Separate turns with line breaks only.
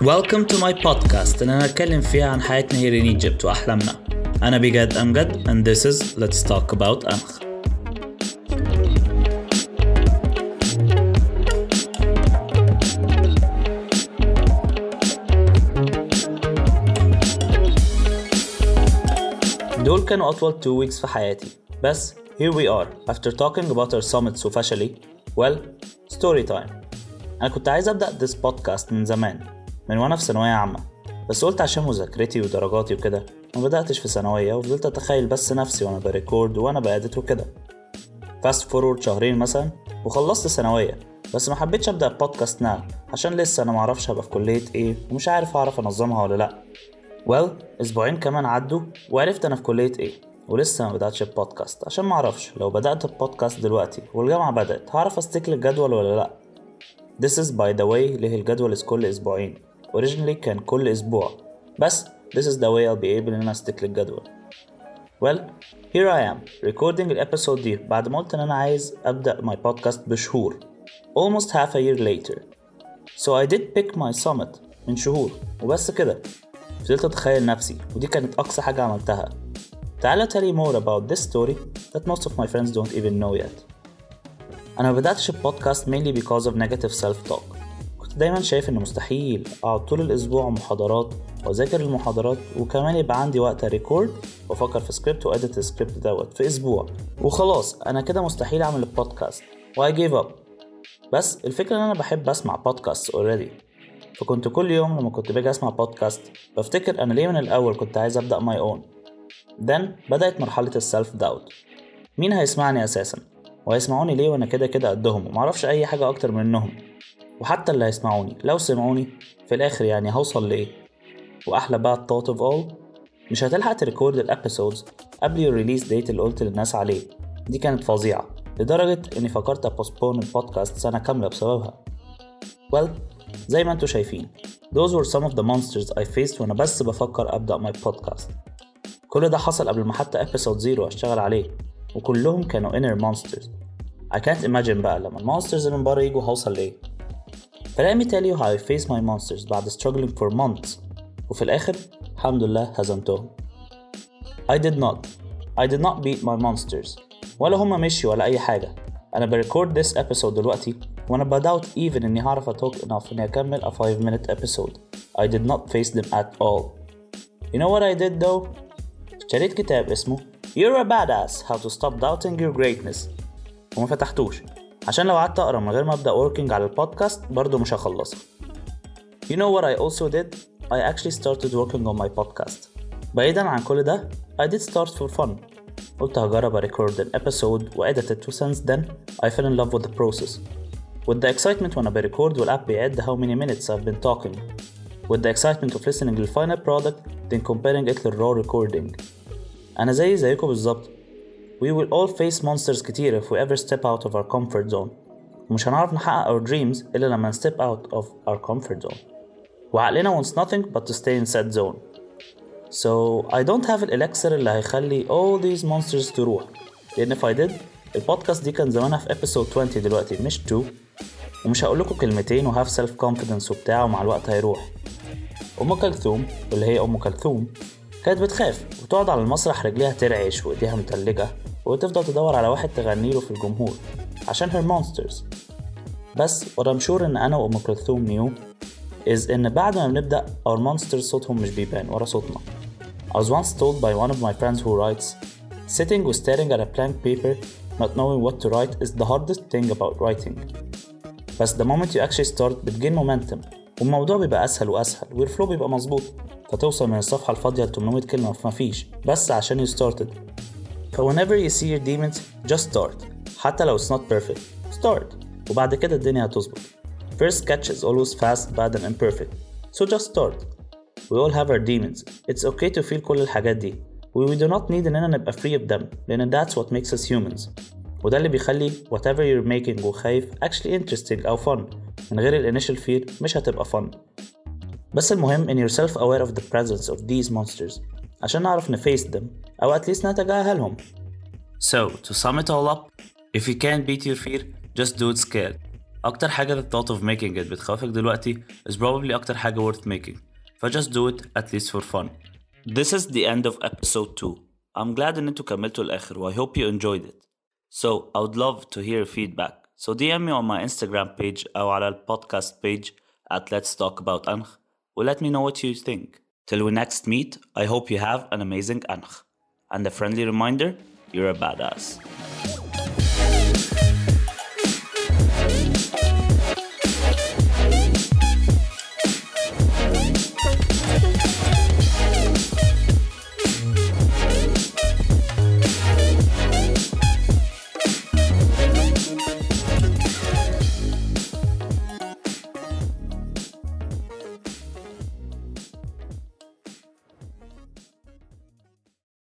Welcome to my podcast. اللي أنا أتكلم فيها عن حياتنا here in Egypt وأحلامنا. أنا بجد أمجد and this is Let's Talk About أمخ. دول كانوا أطول 2 weeks في حياتي. بس here we are. After talking about our summit so fashally well story time. أنا كنت عايز أبدأ this podcast من زمان. من وأنا في ثانوية عامة بس قلت عشان مذاكرتي ودرجاتي وكده ما بدأتش في ثانوية وفضلت أتخيل بس نفسي وأنا ب record وأنا ب edit وكده. fast forward شهرين مثلا وخلصت ثانوية بس ما حبيتش أبدأ بودكاست now عشان لسه أنا معرفش هبقى في كلية إيه ومش عارف هعرف أنظمها ولا لأ. Well أسبوعين كمان عدوا وعرفت أنا في كلية إيه ولسه ما بدأتش بودكاست عشان ما أعرفش لو بدأت بودكاست دلوقتي والجامعة بدأت هعرف أستيك للجدول ولا لأ. This is by the way ليه الجدول كل أسبوعين. Originally, كان كل اسبوع بس this is the way I'll be able ان انا استيك للجدول well here I am recording الابيسود دي بعد ما قلت ان انا عايز ابدا my podcast بشهور almost half a year later. So I did pick my summit من شهور وبس كده. فضلت اتخيل نفسي ودي كانت اقصى حاجه عملتها. تعالى tell you more about this story that most of my friends don't even know yet. أنا ما بدأتش البودكاست mainly because of negative self-talk. دايما شايف إن مستحيل. أقعد طول الأسبوع محاضرات وأذاكر المحاضرات وكمان يبقى عندي وقت أ record وأفكر في سكريبت وأ edit ال script دوت في أسبوع. وخلاص أنا كده مستحيل أعمل البودكاست و I gave up بس الفكرة إن أنا بحب أسمع بودكاست already. فكنت كل يوم لما كنت باجي أسمع بودكاست بفتكر أنا ليه من الأول كنت عايز أبدأ my own then بدأت مرحلة ال self doubt مين هيسمعني أساسا؟ وهيسمعوني ليه وأنا كده كده قدهم؟ ومعرفش أي حاجة أكتر منهم. وحتى اللي هيسمعوني. لو سمعوني في الآخر يعني هوصل لإيه؟ وأحلى بقى ال thought of all مش هتلحق ت record ال episodes قبل ال release date اللي قلت للناس عليه. دي كانت فظيعة لدرجة إني فكرت أ postpone البودكاست سنة كاملة بسببها. Well زي ما أنتوا شايفين those were some of the monsters I faced وأنا بس بفكر أبدأ my podcast. كل ده حصل قبل ما حتى episode zero أشتغل عليه وكلهم كانوا inner monsters. I can't imagine بقى لما ال monsters اللي من بره يجوا هوصل لإيه؟ ف let me tell you how I face my monsters بعد struggling for months وفي الآخر الحمد لله هزمتهم I did not I did not beat my monsters ولا هما مشيوا ولا أي حاجة أنا ب record this episode دلوقتي وأنا بداوت even اني هعرف ا talk enough اني اكمل a 5 minute episode I did not face them at all You know what I did though? اشتريت كتاب اسمه You're a badass how to stop doubting your greatness وما فتحتوش عشان لو قعدت اقرا من غير ما ابدا working على البودكاست برضه مش هخلصها You know what I also did? I actually started working on my podcast. بعيدا عن كل ده I did start for fun. قلت هجرب أريكورد an episode edited it since then I fell in love with the process. With the excitement when I record will app added how many minutes I've been talking. With the excitement of listening to the final product then comparing it to the raw recording. أنا زي زيكم بالظبط we will all face monsters كتير if we ever step out of our comfort zone. ومش هنعرف نحقق our dreams إلا لما step out of our comfort zone. وعقلنا wants nothing but to stay in said zone. So I don't have ال elixir اللي هيخلي all these monsters تروح. لأن if I did البودكاست دي كان زمانها في episode 20 دلوقتي مش 2 ومش هقول لكم كلمتين و have self confidence وبتاع ومع الوقت هيروح. أم كلثوم واللي هي أم كلثوم كانت بتخاف وتقعد على المسرح رجليها ترعش وإيديها متلجة. وتفضل تدور على واحد تغني له في الجمهور عشان her monsters بس what I'm sure ان أنا وام كلثوم نيو is ان بعد ما بنبدأ our monsters صوتهم مش بيبان ورا صوتنا I was once told by one of my friends who writes sitting or staring at a blank paper not knowing what to write is the hardest thing about writing بس the moment you actually start بتجين momentum والموضوع بيبقى اسهل واسهل والفلو بيبقى مظبوط فتوصل من الصفحة الفاضية ل 800 كلمة في مفيش بس عشان you started whenever you see your demons just start. حتى لو it's not perfect. Start. وبعد كده الدنيا هتظبط first catch is always fast bad and imperfect. So just start. We all have our demons. It's okay to feel كل الحاجات دي. We, we do not need اننا نبقى free of them لان that's what makes us humans. وده اللي بيخلي whatever you're making وخايف actually interesting أو fun. من غير ال initial fear مش هتبقى fun. بس المهم in you're self aware of the presence of these monsters. عشان نعرف نفيس them أو at least نتجاهلهم. So to sum it all up, if you can't beat your fear, just do it scared. أكتر حاجة the thought of making it بتخافك دلوقتي is probably أكتر حاجة worth making. فجust do it at least for fun. This is the end of episode 2. I'm glad إن انتوا كملتوا الآخر و I hope you enjoyed it. So I would love to hear feedback. So DM me on my Instagram page أو على البودكاست page at Let's Talk About أنخ و let me know what you think. Till we next meet I hope you have an amazing Anch and a friendly reminder you're a badass